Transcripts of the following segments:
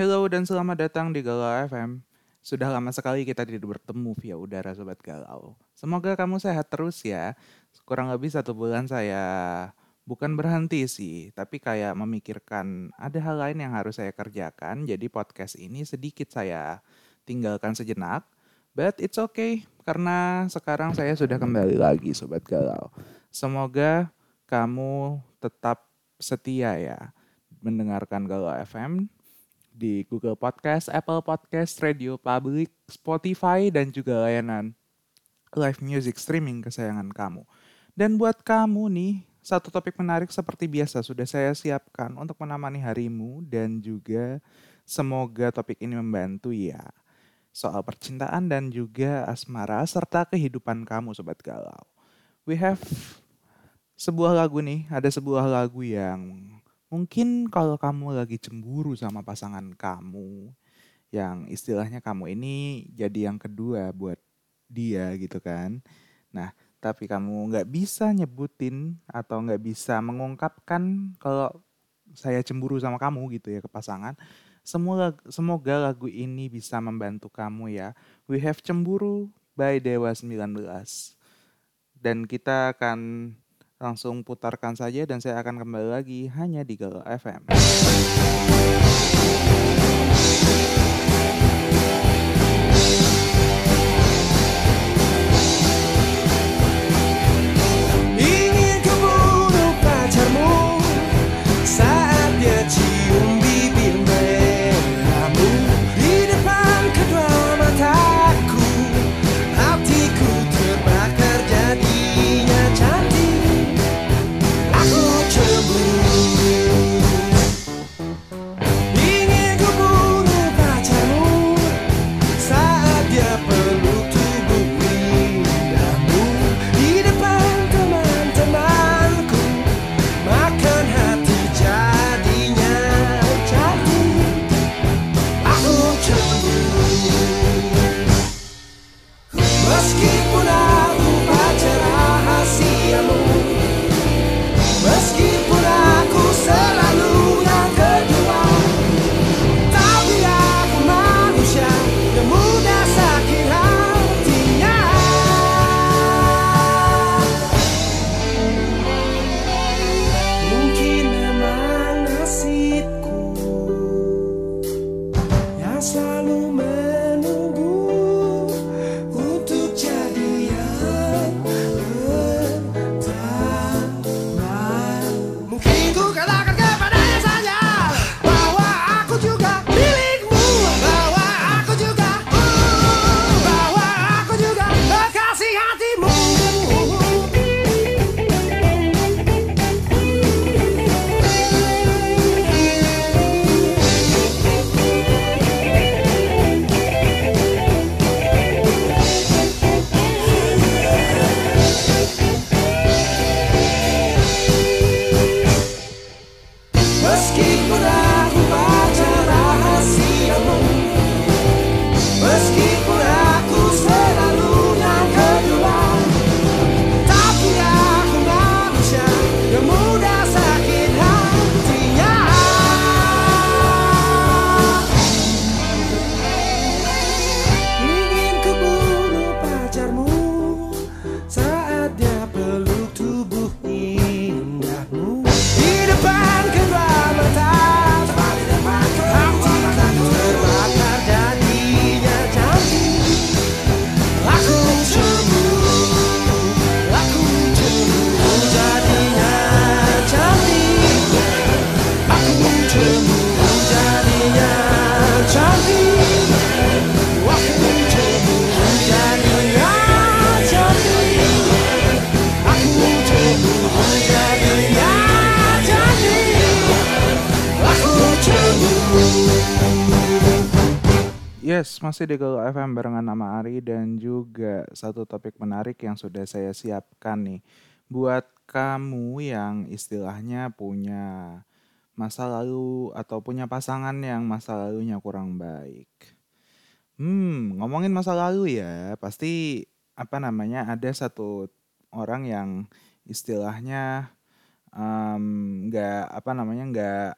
Hello dan selamat datang di Galau FM. Sudah lama sekali kita tidak bertemu via udara Sobat Galau. Semoga kamu sehat terus ya. Kurang lebih satu bulan saya bukan berhenti sih, tapi kayak memikirkan ada hal lain yang harus saya kerjakan. Jadi podcast ini sedikit saya tinggalkan sejenak. But it's okay, karena sekarang saya sudah kembali lagi Sobat Galau. Semoga kamu tetap setia ya mendengarkan Galau FM di Google Podcast, Apple Podcast, Radio Public, Spotify, dan juga layanan live music streaming kesayangan kamu. Dan buat kamu nih, satu topik menarik seperti biasa sudah saya siapkan untuk menemani harimu dan juga semoga topik ini membantu ya. Soal percintaan dan juga asmara serta kehidupan kamu Sobat Galau. We have sebuah lagu nih, ada sebuah lagu yang mungkin kalau kamu lagi cemburu sama pasangan kamu, yang istilahnya kamu ini jadi yang kedua buat dia gitu kan. Nah, tapi kamu nggak bisa nyebutin atau nggak bisa mengungkapkan kalau saya cemburu sama kamu gitu ya ke pasangan. Semoga semoga lagu ini bisa membantu kamu ya. We have cemburu by Dewa 19. Dan kita akan langsung putarkan saja dan saya akan kembali lagi hanya di Galau FM. Masih di Galau FM barengan nama Ari dan juga satu topik menarik yang sudah saya siapkan nih. Buat kamu yang istilahnya punya masa lalu atau punya pasangan yang masa lalunya kurang baik. Hmm, ngomongin masa lalu ya, pasti apa namanya ada satu orang yang istilahnya em, nggak apa namanya nggak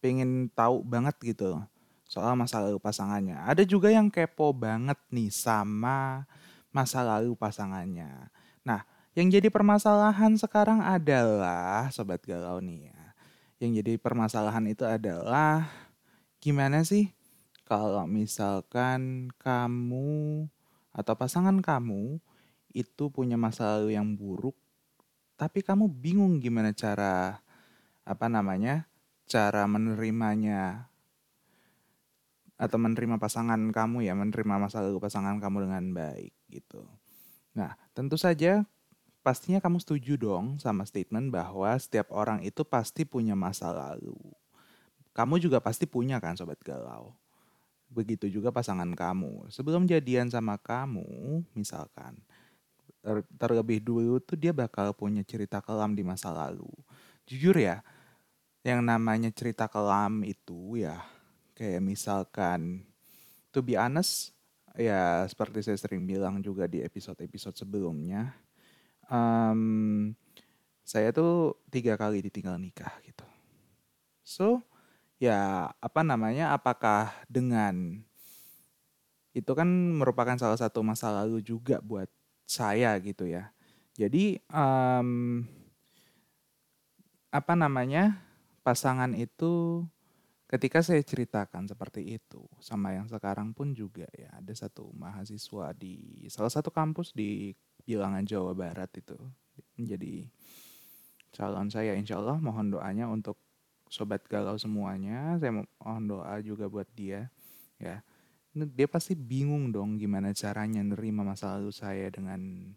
pengen tahu banget gitu soal masa lalu pasangannya. Ada juga yang kepo banget nih sama masa lalu pasangannya. Nah, yang jadi permasalahan sekarang adalah sobat galau nih ya. Yang jadi permasalahan itu adalah gimana sih kalau misalkan kamu atau pasangan kamu itu punya masa lalu yang buruk tapi kamu bingung gimana cara apa namanya cara menerimanya atau menerima pasangan kamu ya menerima masa lalu pasangan kamu dengan baik gitu. Nah tentu saja pastinya kamu setuju dong sama statement bahwa setiap orang itu pasti punya masa lalu. Kamu juga pasti punya kan sobat galau. Begitu juga pasangan kamu. Sebelum jadian sama kamu, misalkan, terlebih dulu tuh dia bakal punya cerita kelam di masa lalu. Jujur ya, yang namanya cerita kelam itu ya kayak misalkan to be honest ya seperti saya sering bilang juga di episode-episode sebelumnya um, saya tuh tiga kali ditinggal nikah gitu so ya apa namanya apakah dengan itu kan merupakan salah satu masa lalu juga buat saya gitu ya. Jadi um, apa namanya pasangan itu ketika saya ceritakan seperti itu sama yang sekarang pun juga ya ada satu mahasiswa di salah satu kampus di bilangan Jawa Barat itu menjadi calon saya. Insya Allah mohon doanya untuk sobat galau semuanya. Saya mohon doa juga buat dia ya. Dia pasti bingung dong gimana caranya nerima masa lalu saya dengan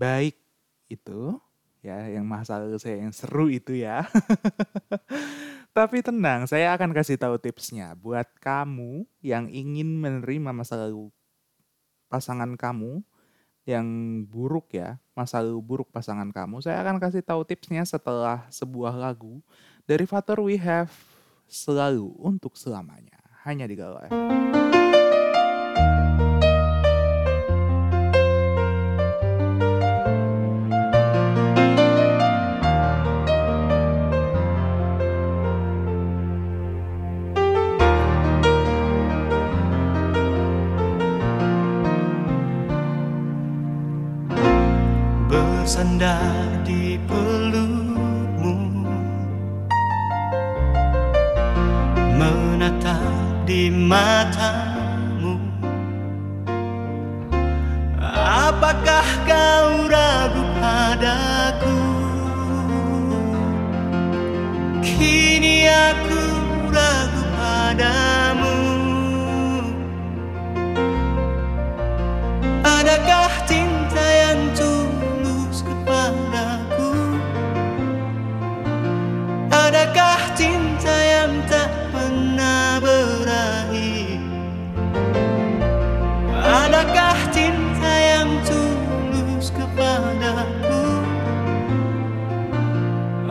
baik itu ya. Yang masa lalu saya yang seru itu ya tapi tenang saya akan kasih tahu tipsnya buat kamu yang ingin menerima masa lalu pasangan kamu yang buruk ya masa lalu buruk pasangan kamu saya akan kasih tahu tipsnya setelah sebuah lagu dari Fator We Have selalu untuk selamanya hanya di Galau FM.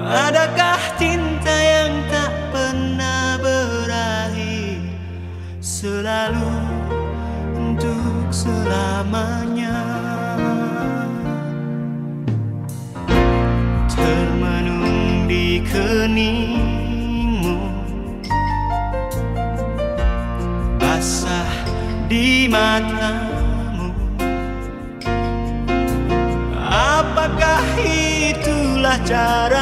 Adakah cinta yang tak pernah berakhir Selalu untuk selamanya? Termenung di keningmu. Basah di matamu. Apakah itulah caramu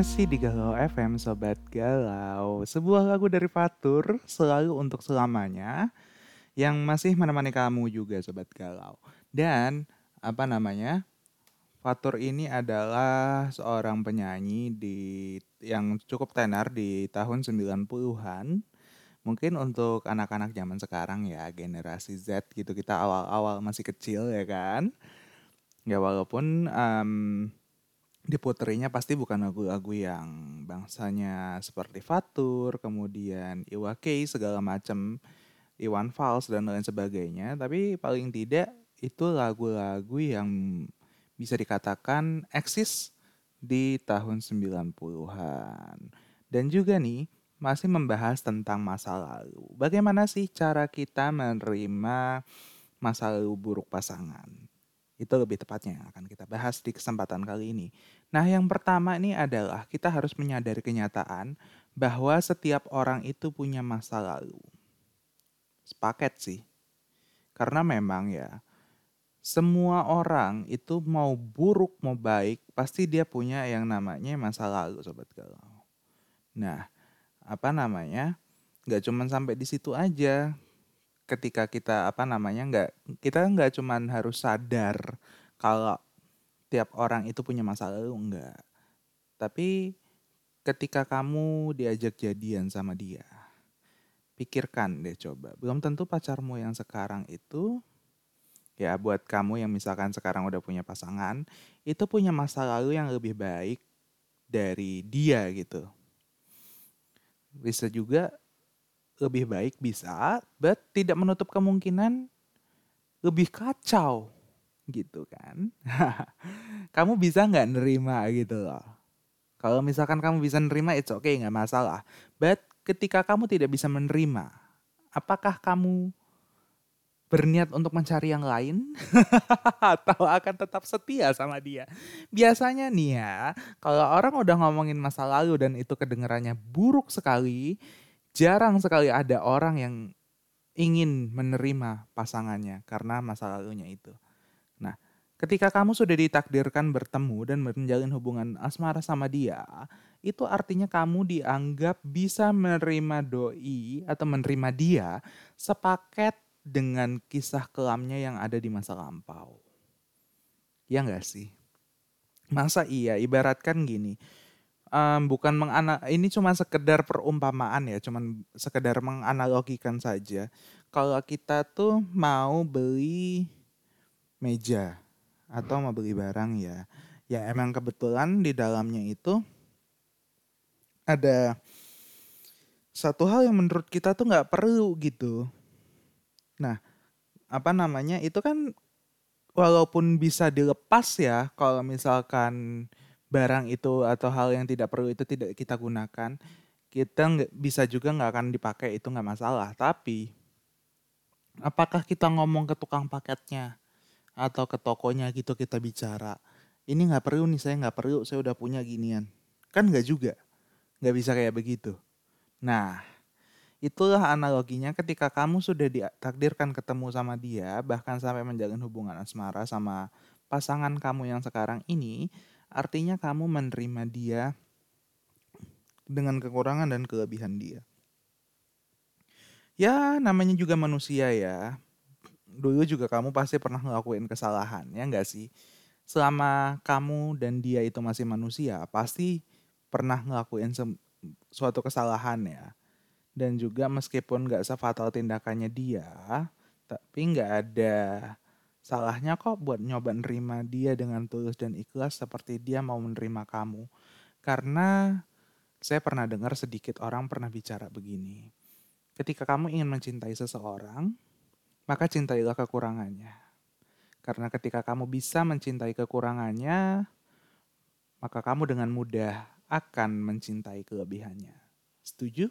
Masih di Galau FM Sobat Galau Sebuah lagu dari Fatur Selalu untuk selamanya Yang masih menemani kamu juga Sobat Galau Dan apa namanya Fatur ini adalah seorang penyanyi di yang cukup tenar di tahun 90-an. Mungkin untuk anak-anak zaman sekarang ya, generasi Z gitu kita awal-awal masih kecil ya kan. Ya walaupun em, diputerinya pasti bukan lagu-lagu yang bangsanya seperti Fatur, kemudian Iwa K segala macam, Iwan Fals dan lain sebagainya, tapi paling tidak itu lagu-lagu yang bisa dikatakan eksis di tahun 90-an. Dan juga nih masih membahas tentang masa lalu. Bagaimana sih cara kita menerima masa lalu buruk pasangan? Itu lebih tepatnya yang akan kita bahas di kesempatan kali ini. Nah, yang pertama ini adalah kita harus menyadari kenyataan bahwa setiap orang itu punya masa lalu. Sepaket sih. Karena memang ya, semua orang itu mau buruk mau baik pasti dia punya yang namanya masa lalu sobat galau. Nah, apa namanya? Gak cuman sampai di situ aja. Ketika kita apa namanya nggak kita nggak cuman harus sadar kalau tiap orang itu punya masa lalu enggak. Tapi ketika kamu diajak jadian sama dia, pikirkan deh coba. Belum tentu pacarmu yang sekarang itu ya buat kamu yang misalkan sekarang udah punya pasangan, itu punya masa lalu yang lebih baik dari dia gitu. Bisa juga lebih baik bisa, but tidak menutup kemungkinan lebih kacau gitu kan. kamu bisa nggak nerima gitu loh. Kalau misalkan kamu bisa nerima, it's okay, nggak masalah. But ketika kamu tidak bisa menerima, apakah kamu berniat untuk mencari yang lain atau akan tetap setia sama dia. Biasanya nih ya, kalau orang udah ngomongin masa lalu dan itu kedengarannya buruk sekali, jarang sekali ada orang yang ingin menerima pasangannya karena masa lalunya itu. Ketika kamu sudah ditakdirkan bertemu dan menjalin hubungan asmara sama dia, itu artinya kamu dianggap bisa menerima doi atau menerima dia sepaket dengan kisah kelamnya yang ada di masa lampau. Ya nggak sih? Masa iya, ibaratkan gini, um, bukan mengana ini cuma sekedar perumpamaan ya, cuman sekedar menganalogikan saja. Kalau kita tuh mau beli meja atau mau beli barang ya, ya emang kebetulan di dalamnya itu ada satu hal yang menurut kita tuh nggak perlu gitu. Nah, apa namanya? Itu kan walaupun bisa dilepas ya kalau misalkan barang itu atau hal yang tidak perlu itu tidak kita gunakan kita nggak bisa juga nggak akan dipakai itu nggak masalah. Tapi apakah kita ngomong ke tukang paketnya atau ke tokonya gitu kita bicara ini nggak perlu nih saya nggak perlu saya udah punya ginian kan nggak juga nggak bisa kayak begitu nah Itulah analoginya ketika kamu sudah ditakdirkan ketemu sama dia, bahkan sampai menjalin hubungan asmara sama pasangan kamu yang sekarang ini, artinya kamu menerima dia dengan kekurangan dan kelebihan dia. Ya, namanya juga manusia ya. Dulu juga kamu pasti pernah ngelakuin kesalahan, ya enggak sih? Selama kamu dan dia itu masih manusia, pasti pernah ngelakuin suatu kesalahan ya. Dan juga meskipun nggak sefatal tindakannya dia tapi nggak ada salahnya kok buat nyoba nerima dia dengan tulus dan ikhlas seperti dia mau menerima kamu. Karena saya pernah dengar sedikit orang pernah bicara begini. Ketika kamu ingin mencintai seseorang maka cintailah kekurangannya. Karena ketika kamu bisa mencintai kekurangannya maka kamu dengan mudah akan mencintai kelebihannya. Setuju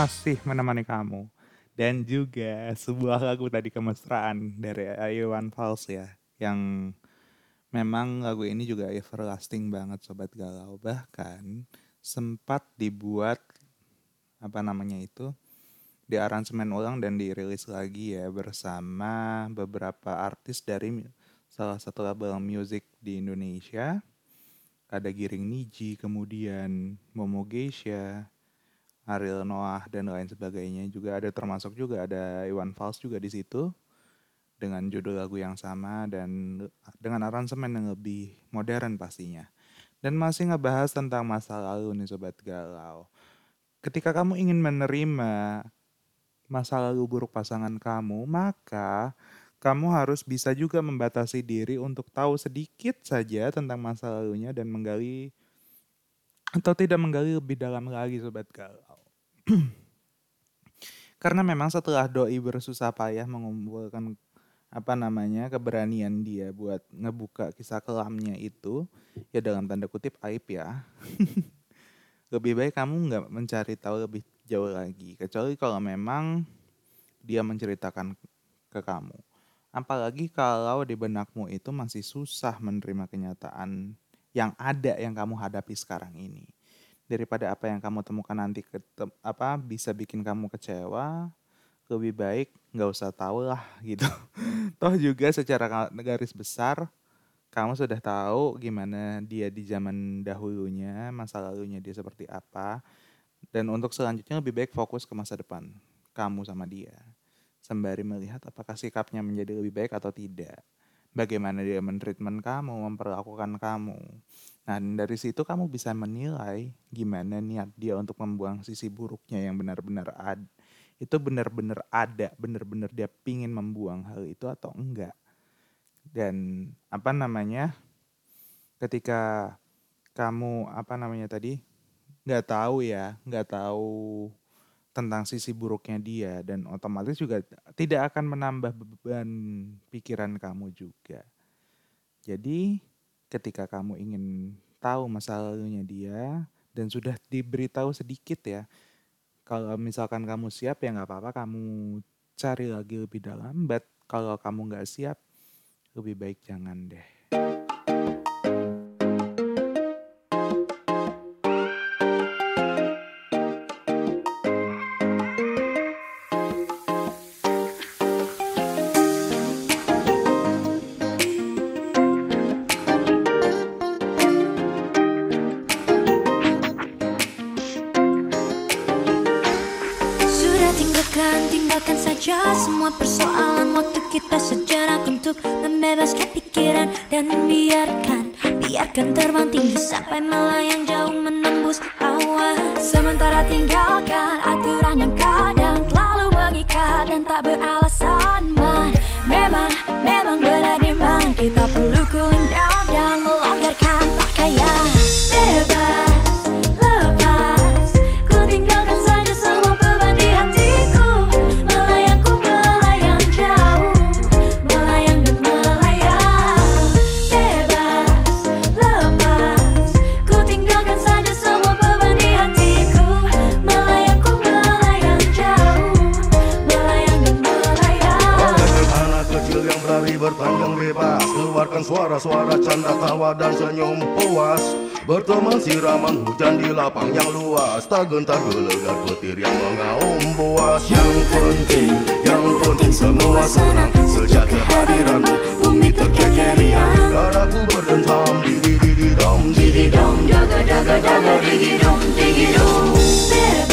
masih menemani kamu. Dan juga sebuah lagu tadi kemesraan dari Iwan Fals ya yang memang lagu ini juga everlasting banget sobat galau. Bahkan sempat dibuat apa namanya itu di aransemen ulang dan dirilis lagi ya bersama beberapa artis dari salah satu label music di Indonesia. Ada Giring Niji kemudian Momo Geisha Ariel Noah dan lain sebagainya juga ada termasuk juga ada Iwan Fals juga di situ dengan judul lagu yang sama dan dengan aransemen yang lebih modern pastinya. Dan masih ngebahas tentang masa lalu nih sobat galau. Ketika kamu ingin menerima masa lalu buruk pasangan kamu, maka kamu harus bisa juga membatasi diri untuk tahu sedikit saja tentang masa lalunya dan menggali atau tidak menggali lebih dalam lagi sobat galau. Karena memang setelah doi bersusah payah mengumpulkan apa namanya keberanian dia buat ngebuka kisah kelamnya itu ya dalam tanda kutip aib ya. Lebih baik kamu nggak mencari tahu lebih jauh lagi kecuali kalau memang dia menceritakan ke kamu. Apalagi kalau di benakmu itu masih susah menerima kenyataan yang ada yang kamu hadapi sekarang ini daripada apa yang kamu temukan nanti ketem- apa bisa bikin kamu kecewa lebih baik nggak usah tahu lah gitu. Toh juga secara garis besar kamu sudah tahu gimana dia di zaman dahulunya masa lalunya dia seperti apa dan untuk selanjutnya lebih baik fokus ke masa depan kamu sama dia. Sembari melihat apakah sikapnya menjadi lebih baik atau tidak bagaimana dia mentreatment kamu memperlakukan kamu nah dari situ kamu bisa menilai gimana niat dia untuk membuang sisi buruknya yang benar-benar ada itu benar-benar ada, benar-benar dia pingin membuang hal itu atau enggak. Dan apa namanya, ketika kamu apa namanya tadi nggak tahu ya, nggak tahu tentang sisi buruknya dia dan otomatis juga tidak akan menambah beban pikiran kamu juga. Jadi ketika kamu ingin tahu masa lalunya dia dan sudah diberitahu sedikit ya, kalau misalkan kamu siap ya nggak apa-apa kamu cari lagi lebih dalam. But kalau kamu nggak siap, lebih baik jangan deh. Untuk membebaskan pikiran Dan biarkan, biarkan terbang tinggi Sampai melayang jauh menembus awan. Sementara tinggalkan aturan yang kadang Terlalu mengikat dan tak beralasan Suara-suara canda tawa dan senyum puas. Berteman siraman hujan di lapang yang luas. Tak gentar gelegar petir yang mengaum buas. Yang penting, yang penting semua senang. Sejak kehadiranmu bumi terkekerian. Darahku berdentam di di di di dom di di dom Jaga jaga jaga digi dong digi dong Bebas,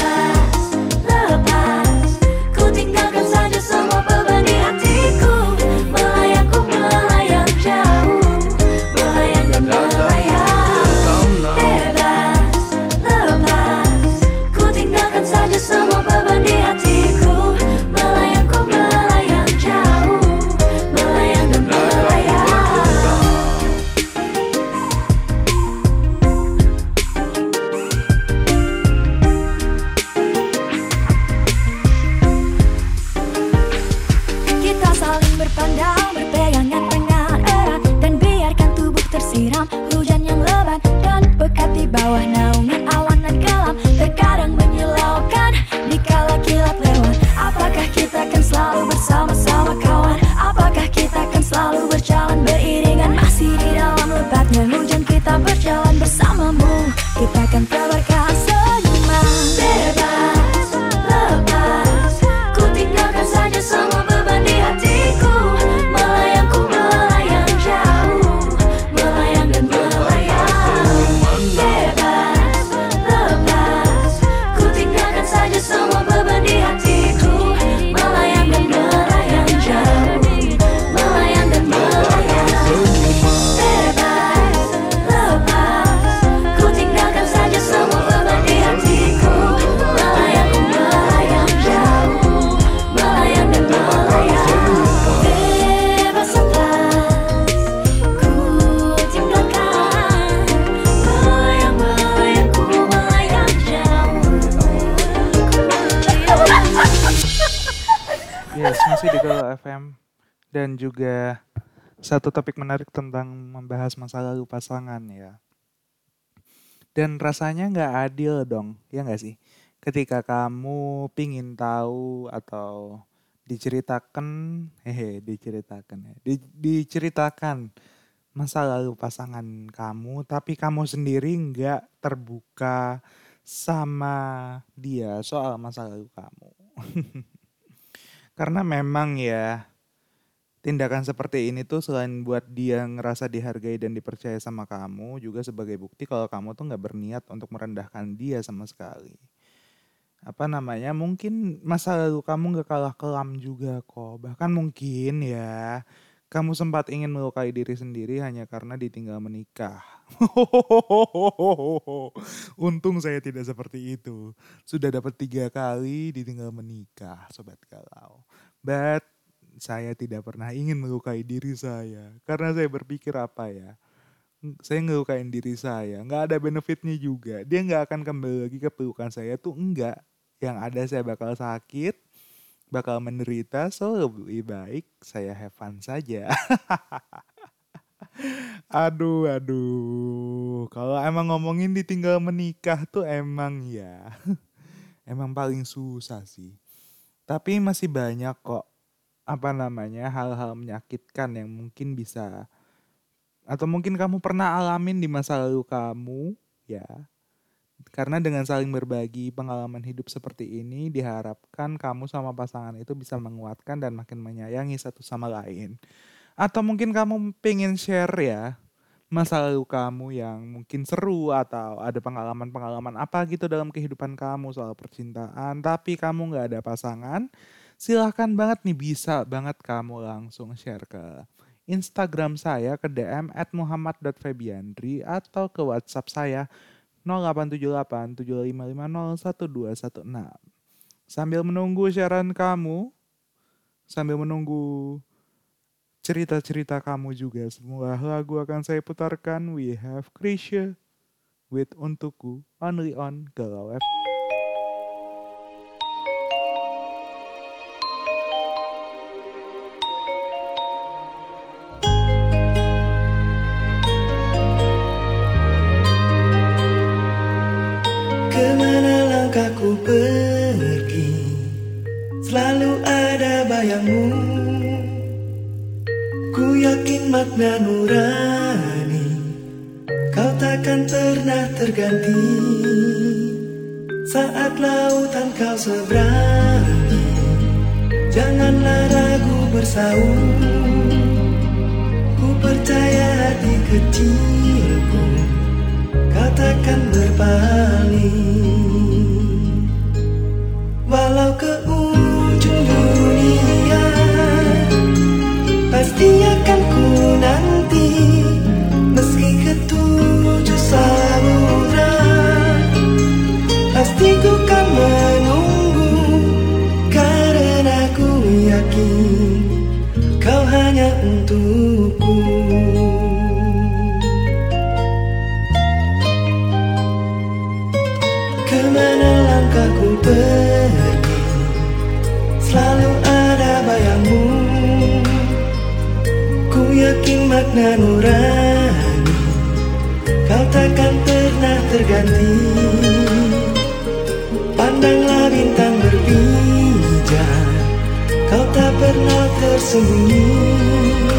FM dan juga satu topik menarik tentang membahas masa lalu pasangan ya. Dan rasanya nggak adil dong, ya nggak sih? Ketika kamu pingin tahu atau diceritakan, hehe, diceritakan ya, di- diceritakan masa lalu pasangan kamu, tapi kamu sendiri nggak terbuka sama dia soal masa lalu kamu. Karena memang ya tindakan seperti ini tuh selain buat dia ngerasa dihargai dan dipercaya sama kamu, juga sebagai bukti kalau kamu tuh nggak berniat untuk merendahkan dia sama sekali. Apa namanya? Mungkin masa lalu kamu nggak kalah kelam juga kok. Bahkan mungkin ya kamu sempat ingin melukai diri sendiri hanya karena ditinggal menikah. Untung saya tidak seperti itu. Sudah dapat tiga kali ditinggal menikah, sobat galau. But saya tidak pernah ingin melukai diri saya. Karena saya berpikir apa ya. Saya ngelukain diri saya. Nggak ada benefitnya juga. Dia nggak akan kembali lagi ke pelukan saya tuh enggak. Yang ada saya bakal sakit. Bakal menderita. So lebih baik saya have fun saja. aduh, aduh. Kalau emang ngomongin ditinggal menikah tuh emang ya. emang paling susah sih. Tapi masih banyak kok apa namanya hal-hal menyakitkan yang mungkin bisa atau mungkin kamu pernah alamin di masa lalu kamu ya karena dengan saling berbagi pengalaman hidup seperti ini diharapkan kamu sama pasangan itu bisa menguatkan dan makin menyayangi satu sama lain atau mungkin kamu pengen share ya masa lalu kamu yang mungkin seru atau ada pengalaman-pengalaman apa gitu dalam kehidupan kamu soal percintaan tapi kamu nggak ada pasangan silahkan banget nih bisa banget kamu langsung share ke Instagram saya ke DM at muhammad.febiandri atau ke WhatsApp saya 0878 7550 1216. Sambil menunggu sharean kamu, sambil menunggu cerita-cerita kamu juga, semua lagu akan saya putarkan. We have Krisha with Untukku only on Galau FM. Langkahku pergi Selalu ada bayangmu yakin makna nurani. Kau takkan pernah terganti. Saat lautan kau seberangi Janganlah ragu bersaung. Ku percaya hati kecilku Kau takkan berpaling. Walau ke ujung dunia Pasti akan pergi Selalu ada bayangmu. Ku yakin makna nurani. Kau takkan pernah terganti. Pandanglah bintang berpijar Kau tak pernah tersembunyi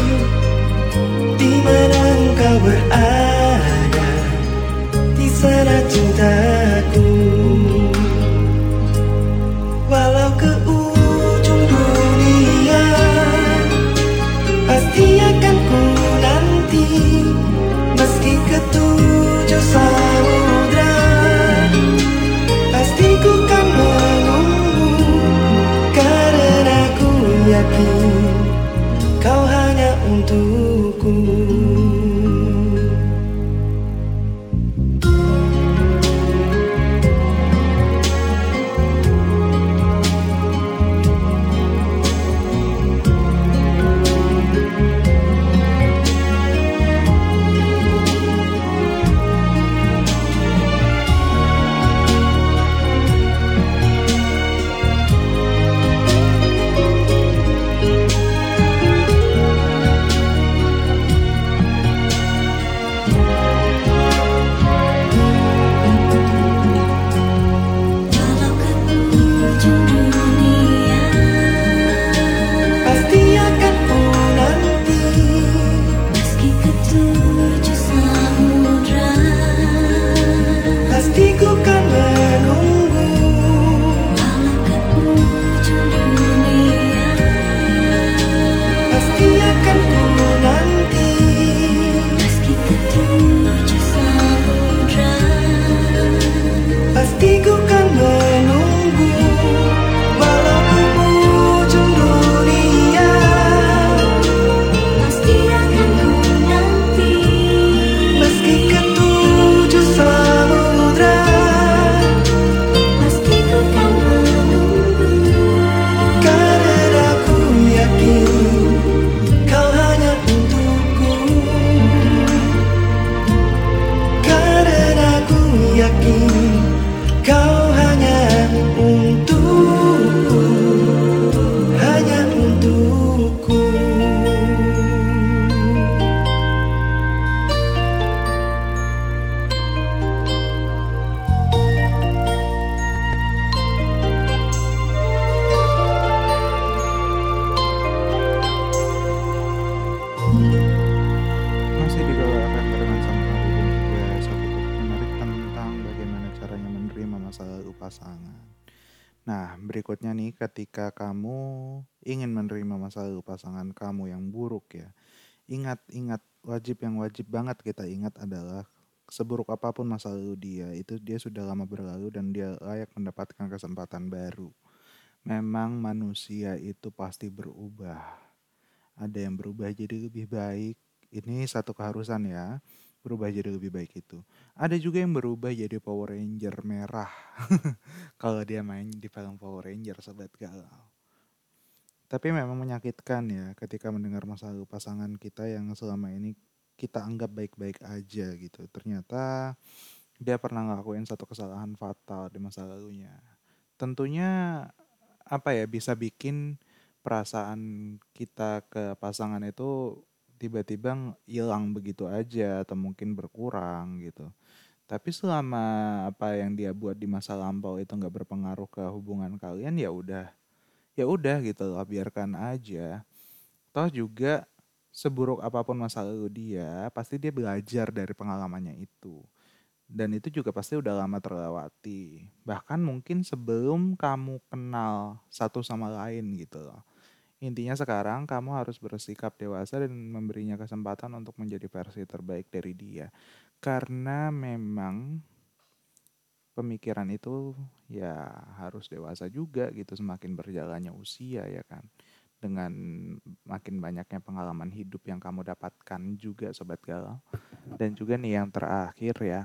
wajib yang wajib banget kita ingat adalah seburuk apa pun masa lalu dia, itu dia sudah lama berlalu dan dia layak mendapatkan kesempatan baru. Memang manusia itu pasti berubah. Ada yang berubah jadi lebih baik. Ini satu keharusan ya. Berubah jadi lebih baik itu. Ada juga yang berubah jadi Power Ranger merah. Kalau dia main di film Power Ranger sobat galau. Tapi memang menyakitkan ya ketika mendengar masa lalu pasangan kita yang selama ini kita anggap baik-baik aja gitu. Ternyata dia pernah ngelakuin satu kesalahan fatal di masa lalunya. Tentunya apa ya bisa bikin perasaan kita ke pasangan itu tiba-tiba hilang begitu aja atau mungkin berkurang gitu. Tapi selama apa yang dia buat di masa lampau itu nggak berpengaruh ke hubungan kalian ya udah ya udah gitu loh biarkan aja. Toh juga seburuk apa pun masa lalu dia pasti dia belajar dari pengalamannya itu. Dan itu juga pasti udah lama terlewati. Bahkan mungkin sebelum kamu kenal satu sama lain gitu loh. Intinya sekarang kamu harus bersikap dewasa dan memberinya kesempatan untuk menjadi versi terbaik dari dia. Karena memang pemikiran itu ya harus dewasa juga gitu semakin berjalannya usia ya kan. Dengan makin banyaknya pengalaman hidup yang kamu dapatkan juga sobat galau. Dan juga nih yang terakhir ya,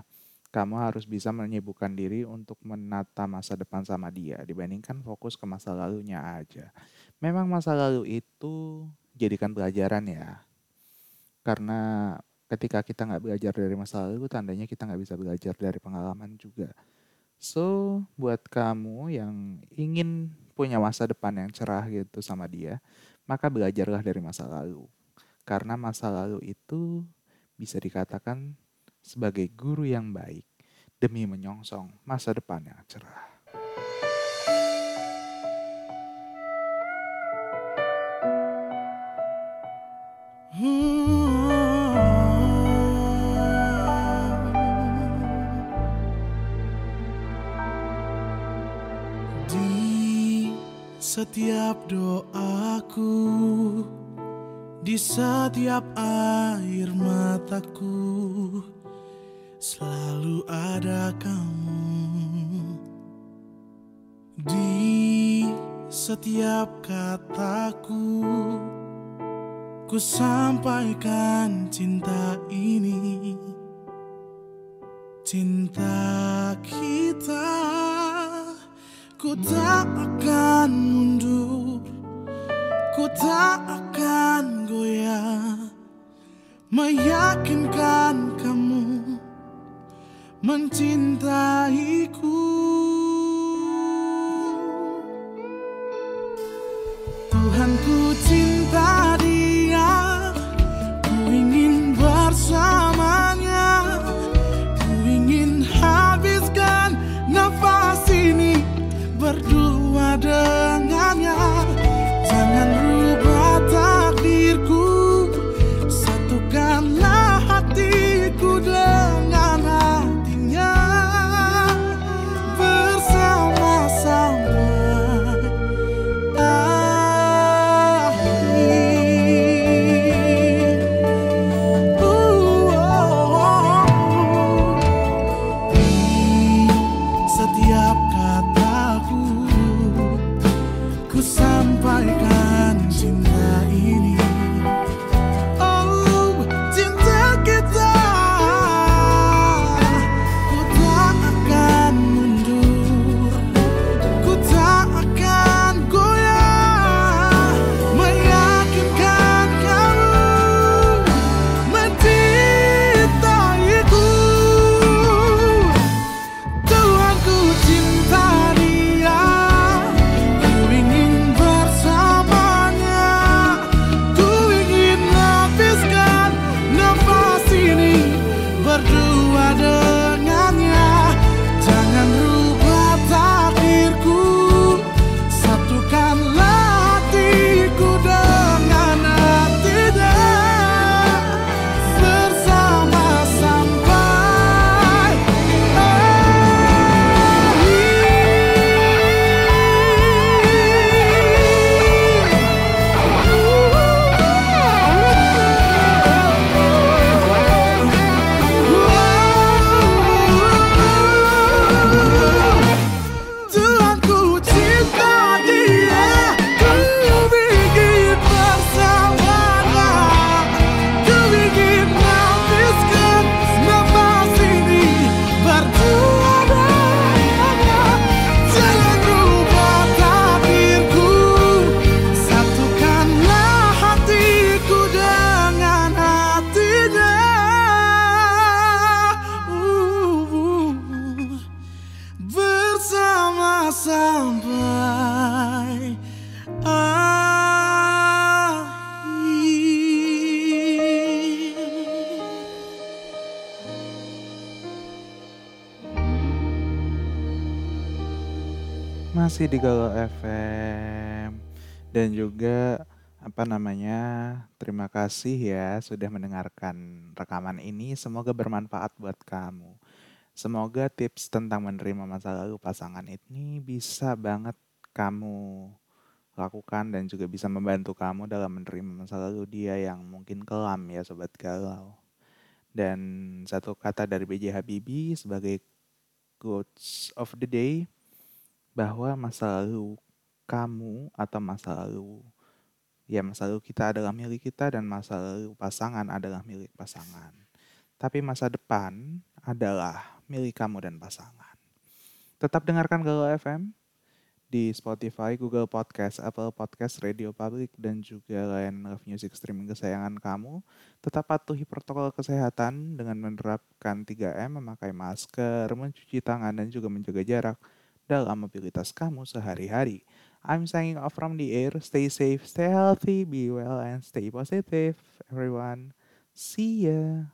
kamu harus bisa menyibukkan diri untuk menata masa depan sama dia dibandingkan fokus ke masa lalunya aja. Memang masa lalu itu jadikan pelajaran ya. Karena ketika kita nggak belajar dari masa lalu, tandanya kita nggak bisa belajar dari pengalaman juga. So, buat kamu yang ingin punya masa depan yang cerah gitu sama dia, maka belajarlah dari masa lalu. Karena masa lalu itu bisa dikatakan sebagai guru yang baik demi menyongsong masa depan yang cerah. Di setiap doaku, di setiap air mataku, selalu ada kamu. Di setiap kataku, ku sampaikan cinta ini. Cinta kita Ku tak akan Ku tak masih di Galau FM dan juga apa namanya terima kasih ya sudah mendengarkan rekaman ini. Semoga bermanfaat buat kamu. Semoga tips tentang menerima masa lalu pasangan ini bisa banget kamu lakukan dan juga bisa membantu kamu dalam menerima masa lalu dia yang mungkin kelam ya sobat galau. Dan satu kata dari B.J. Habibie sebagai quotes of the day bahwa masa lalu kamu atau masa lalu ya masa lalu kita adalah milik kita dan masa lalu pasangan adalah milik pasangan. Tapi masa depan adalah milik kamu dan pasangan. Tetap dengarkan Galau FM di Spotify, Google Podcast, Apple Podcast, Radio Public, dan juga lain live music streaming kesayangan kamu. Tetap patuhi protokol kesehatan dengan menerapkan 3M, memakai masker, mencuci tangan, dan juga menjaga jarak dalam mobilitas kamu sehari-hari. I'm signing off from the air. Stay safe, stay healthy, be well, and stay positive, everyone. See ya.